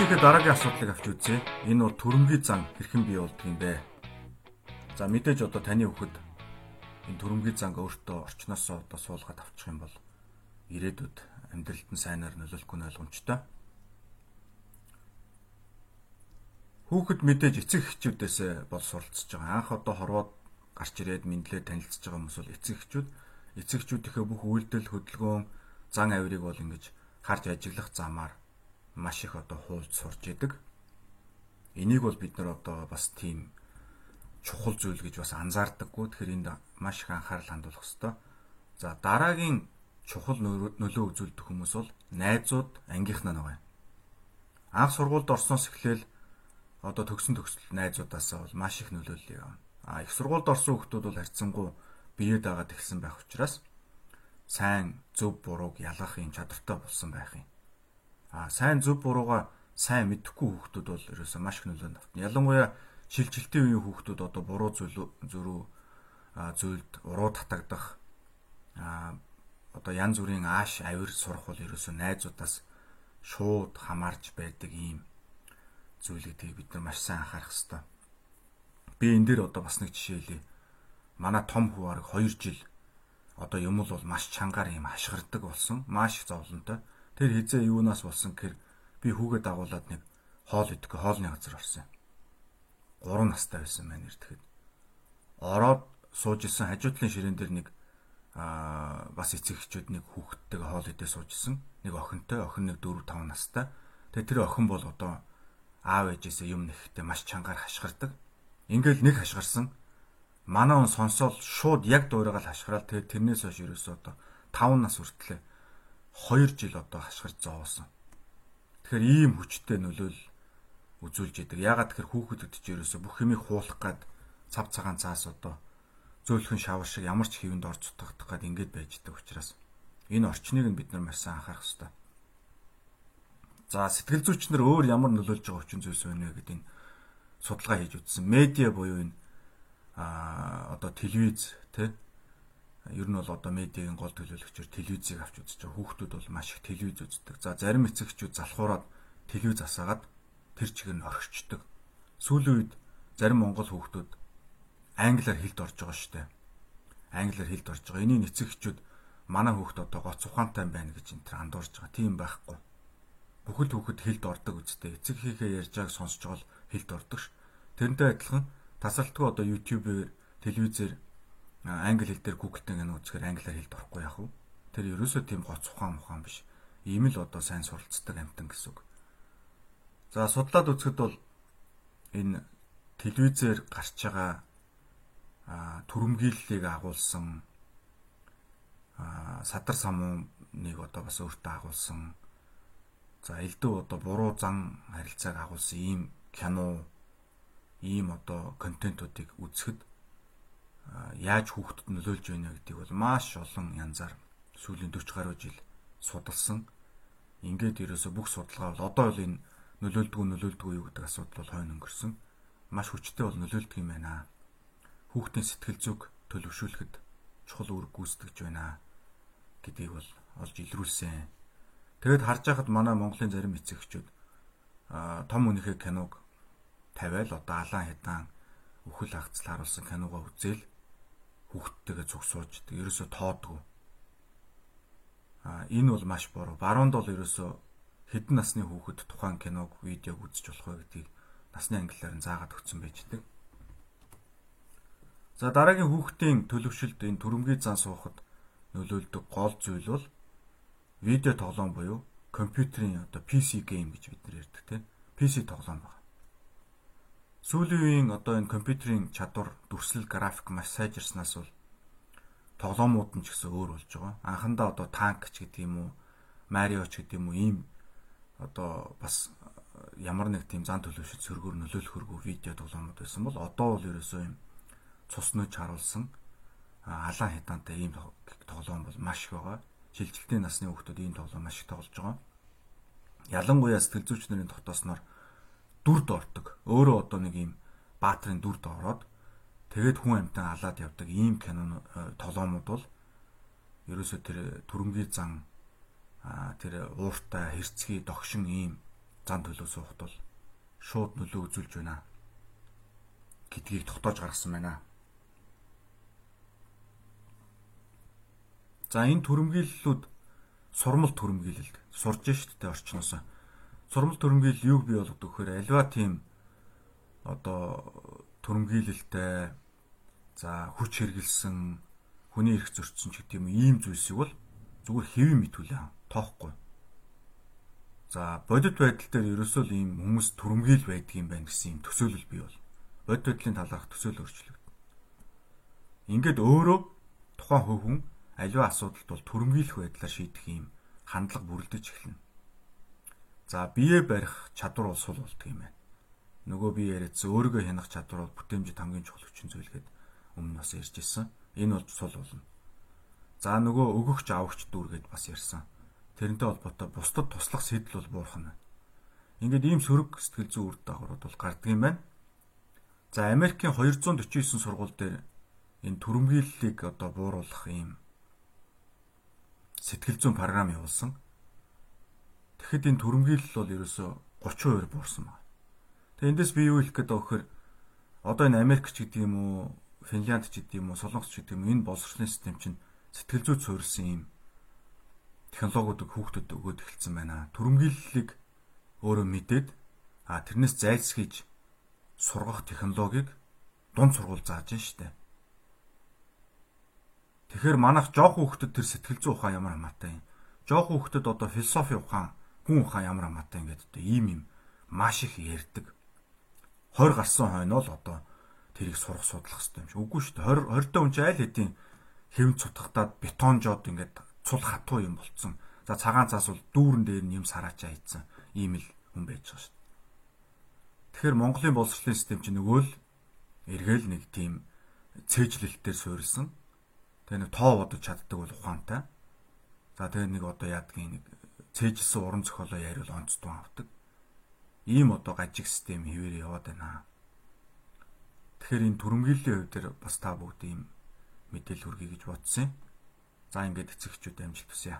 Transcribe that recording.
Эцэгхээ дараагийн асуудлыг авч үзье. Энэ бол төрөмгийн зан хэрхэн бий болдго юм бэ? За мэдээж одоо таны хүүхэд энэ төрөмгийн занг өөртөө орчноосоо одоо суулгаад авчих юм бол ирээдүйд амьдралд нь сайнаар нөлөөлөхгүй нь ойлгомжтой. Хүүхэд мэдээж эцэг эхчүүдээс бол суралцж байгаа. Анх одоо хорвоод гарч ирээд мэдлээ танилцж байгаа хүмүүс бол эцэг эхчүүд эцэг эхчүүдийнхээ бүх үйлдэл хөдөлгөөн зан авирыг бол ингэж харж ажиглах замаар маш их одоо хуулж сурж идэг. Энийг бол бид нар одоо бас тийм чухал зүйл гэж бас анзаардаггүй. Тэгэхээр энд маш их анхаарал хандуулах хэрэгтэй. За дараагийн чухал нөлөө үзүүлдэг хүмүүс бол найзууд, ангийнхнаа нэг. Анх сургуульд орсноос эхлээл одоо төгсөн төгсөл найзуудаасаа бол маш их нөлөөлөл явна. А их сургуульд орсон хүмүүс бол харьцангуй биеэ дагаад эхэлсэн байх учраас сайн зөв бурууг ялгах юм чадвартай болсон байх юм. А сайн зөв бурууга сайн мэдэхгүй хүүхдүүд бол ерөөсөө маш их нөлөөнд автна. Ялангуяа шилжилтийн үеийн хүүхдүүд одоо буруу зүйл зөрүү зүйлд уруу татагдах а одоо янз бүрийн ааш авир сурах бол ерөөсөө найзуудаас шууд хамаарч байдаг ийм зүйлийг тийг бид нар маш сайн анхаарах хэрэгтэй. Би энэ дээр одоо бас нэг жишээ хэлье. Манай том хүү арга 2 жил одоо юм бол маш чангаар юм хашгирдаг болсон. Маш их зовлонтой. Тэр хизээ юунаас болсон гэхээр би хүүгээ дагуулад нэг хоол идэх хоолны газар орсон. 3 настай байсан маань ирдэхэд. Ороод сууж исэн хажуу талын ширээн дээр нэг аа бас эцэг эхчүүд нэг хүүхэдтэйгээ хоол идээ сууж исэн. Нэг охинтой, охин нэг 4 5 настай. Тэгээ тэр охин бол одоо аав ээжээсээ юм нэхтэй маш чангаар хашгирдаг. Ингээл нэг хашгирсан. Манай он сонсоод шууд яг дуурайгаал хашгираад тэгээ тэрнээс хойш ерөөсөө одоо 5 нас хүртлээ 2 жил одоо хашгирч зовоосон. Тэгэхээр ийм хүчтэй нөлөөл үзүүлж идэг. Ягаад тэгэхээр хүүхэдүүд ч ерөөсө бүх юмыг хуулах гад цав цагаан цаас одоо зөөлхөн шавар шиг ямар ч хэвэнд орж цутгах гад ингэж байж идэг учраас энэ орчныг нь бид нар маш сайн анхаарах хэрэгтэй. За сэтгэл зүйчнэр өөр ямар нөлөөлж байгаа хүчин зүйлс байна вэ гэдэг энэ судалгаа хийж үзсэн. Медиа буюу энэ а одоо телевиз тий ер нь бол одоо медиагийн гол төлөөлөгчөөр телевизийг авч үзэж байгаа. Хүүхдүүд бол маш их телевиз үздэг. За зарим эцэгчүүд залхуураад телевиз асаагаад тэр чигээр нь орхичдаг. Сүүлийн үед зарим монгол хүүхдүүд англиар хэлд орж байгаа шүү дээ. Англиар хэлд орж байгаа. Энийг эцэгчүүд манай хүүхд одоо гоц ухаантай байна гэж энэ тэр андуурж байгаа. Тийм байхгүй. Бүхэл хүүхэд хэлд ордог үстэй. Эцэг хийхээ ярьж байгааг сонсч байгаа л хэлд ордог ш. Тэрнтэй адилхан тасалтгүй одоо YouTube-ээр телевизээр англи хэл дээр Google-тэй гэнэ үзэхээр англиар хэлд орохгүй яах вэ? Тэр ерөөсөө тийм гоц ухаан ухаан биш. Ийм л одоо сайн суралцдаг амтан гэсэн үг. За судлаад үзэхэд бол энэ телевизээр гарч байгаа төрөмгийллийг агуулсан садар самууныг одоо бас өөртөө агуулсан за элдв одоо буруу зан харилцааг агуулсан ийм кино ийм одоо контентуудыг үзэхэд яаж хүүхдэд нөлөөлж байна гэдгийг бол маш олон янзаар сүүлийн 40 гаруй жил судалсан. Ингээд ерөөсө бүх судалгаа бол одоо бол энэ нөлөөлдгөө нөлөөлдгөө юу гэдэг асуудал бол хойно өнгөрсөн. Маш хүчтэй бол нөлөөлдөг юм байна. Хүүхдийн сэтгэл зүг төлөвшүүлэхэд чухал үүрэг гүйцэтгэж байна гэдгийг бол олж илрүүлсэн. Тэгэд харж байхад манай Монголын зарим эцэгчүүд том үнэхээ киног тавиал одоо алаан хятаан үхэл хагцл харуулсан киногоо үзэл хүүхдтэйгээ цугсууждаг. Ерөөсө тоодгүй. А энэ бол маш буруу. Баруунд бол ерөөсө хэдэн насны хүүхэд тухайн киног, видеог үзэж болох вэ гэдгийг насны ангиллаар нь заагаад өгсөн байждаг. За дараагийн хүүхдийн төлөвшөлд энэ төрөмгийн зан суухад нөлөөлдөг гол зүйл бол видео тоглоом буюу компьютерийн одоо PC game гэж бид нар ярьдаг тийм PC тоглоом байна. Сүүлийн үеийн одоо энэ компьютерийн чадвар, дүрслэл, график маш сайжирснаас бол тоглоомууд нь ч гэсэн өөр болж байгаа. Анхандаа одоо танк ч гэдэг юм уу, Марио ч гэдэг юм уу ийм одоо бас ямар нэг тийм зан төлөвшөлт сөргөөр нөлөөлөхөргүй видео тоглоомод байсан бол одоо бол ерөөсөө юм цус нүж харуулсан алаан хятаантай ийм тоглоом бол маш их байгаа. Шилжилтийн насны хүүхдүүд ийм тоглоом маш их тоглож байгаа. Ялангуяа сэтгэл зүйч нарын дотоосноор дүрд ордог. Өөрөө одоо нэг юм баатрын дүрд ороод тэгээд хүн амтан алаад явдаг ийм кино э, толомууд бол ерөөсөө тэр төрөнгийн зан тэр ууртай хэрцгий догшин ийм зан төлөв суухад бол шууд нөлөө үзүүлж байна гэдгийг тогтоож гаргасан байна. За энэ төрөмгийллүүд сурмал төрөмгийлэлд сурж штт орчноос. Сурмал төрөмгийл юуг бий болгодог вэхээр альва тийм одоо төрөмгийлэлтэй за хүч хэрглсэн хүний эрх зөрчсөн ч гэдэг юм ийм зүйлсийг бол зүгээр хэвэн мэтгүүлээ тоохгүй. За бодит байдал дээр ерөөсөө л ийм хүмүүс төрөмгийл байдаг юм байна гэсэн юм төсөөлөл бий бол. Бодит байдлын талаарх төсөөлөл өөрчлөгдөн. Ингээд өөрөө тухайн хувь хүн аливаа асуудалд бол төрөмгийлэх байдлаар шийдэх юм хандлага бүрэлдэж эхэлнэ. За бие барих чадвар бол сул болдго юм байна. Нөгөө би яриадсан өөрийгөө хянах чадвар бол бүтээмжид хамгийн чухал хүчин зүйл гэдэг өмнө бас ярьж ирсэн. Энэ бол сул болно. За нөгөө өгөгч авагч дүүргээд бас ярьсан. Тэрнтэй холбоотой бусдад туслах сэтэл бол буурах нь. Ингээд ийм сөрөг сэтгэл зүйн үр дагаврууд бол гардаг юм байна. За Америкийн 249 сургууль дээр энэ төрөмгийллийг одоо бууруулах ийм сэтгэл зүйн програм явуулсан. Тэгэхэд энэ төрөмгийлэл бол ерөөсө 30% буурсан байна. Тэгээ эндээс би юу хэлэх гээд байгаа вөхөр одоо энэ Америкч гэдэг юм уу, Финлянд ч гэдэг юм уу, Солонгос ч гэдэг юм энэ боловсролын систем чинь сэтгэл зүйд суурилсан юм технологиудыг хүүхдэд өгөөд эхэлсэн байна. Төрөмгийллийг өөрөө мэдээд а тэрнээс зайлсхийж сургах технологиг дунд сургууль зааж штэ. Тэгэхээр манайх жоох хүүхдэд тэр сэтгэл зүй ухаан ямар хамаатай юм. Жоох хүүхдэд одоо философи ухаан, хүн ухаан ямар хамаатай ингээд одоо ийм юм маш их ярьдаг. 20 гарсан хойно л одоо тэрийг сурах судлах хэрэгтэй юм шиг. Үгүй шүү дээ. 20 20 та хүн чинь аль хэдийн хэвн цутгатаад бетонжоод ингээд цул хатуу юм болцсон. За цагаан цаас бол дүүрэн дээр нь юм сараачаа хийцэн. Ийм л хүн байж байгаа шүү дээ. Тэгэхээр Монголын боловсролын систем чинь нөгөө л эргээл нэг тийм цээжлэлтээр суурилсан. Тэгээ нэг тоо бодож чаддаг бол ухаантай. За тэгээ нэг одоо яадгийн нэг цээжилсэн уран зохиолоо яриул онцдон авдаг ийм одоо гажиг систем хэвээр яваад байна. Тэгэхээр энэ түрэмгийллийн хувь дээр бас та бүгд ийм мэдээлэл хүргэе гэж бодсон юм. За ингээд эцэгчүүд амжилт хүсье.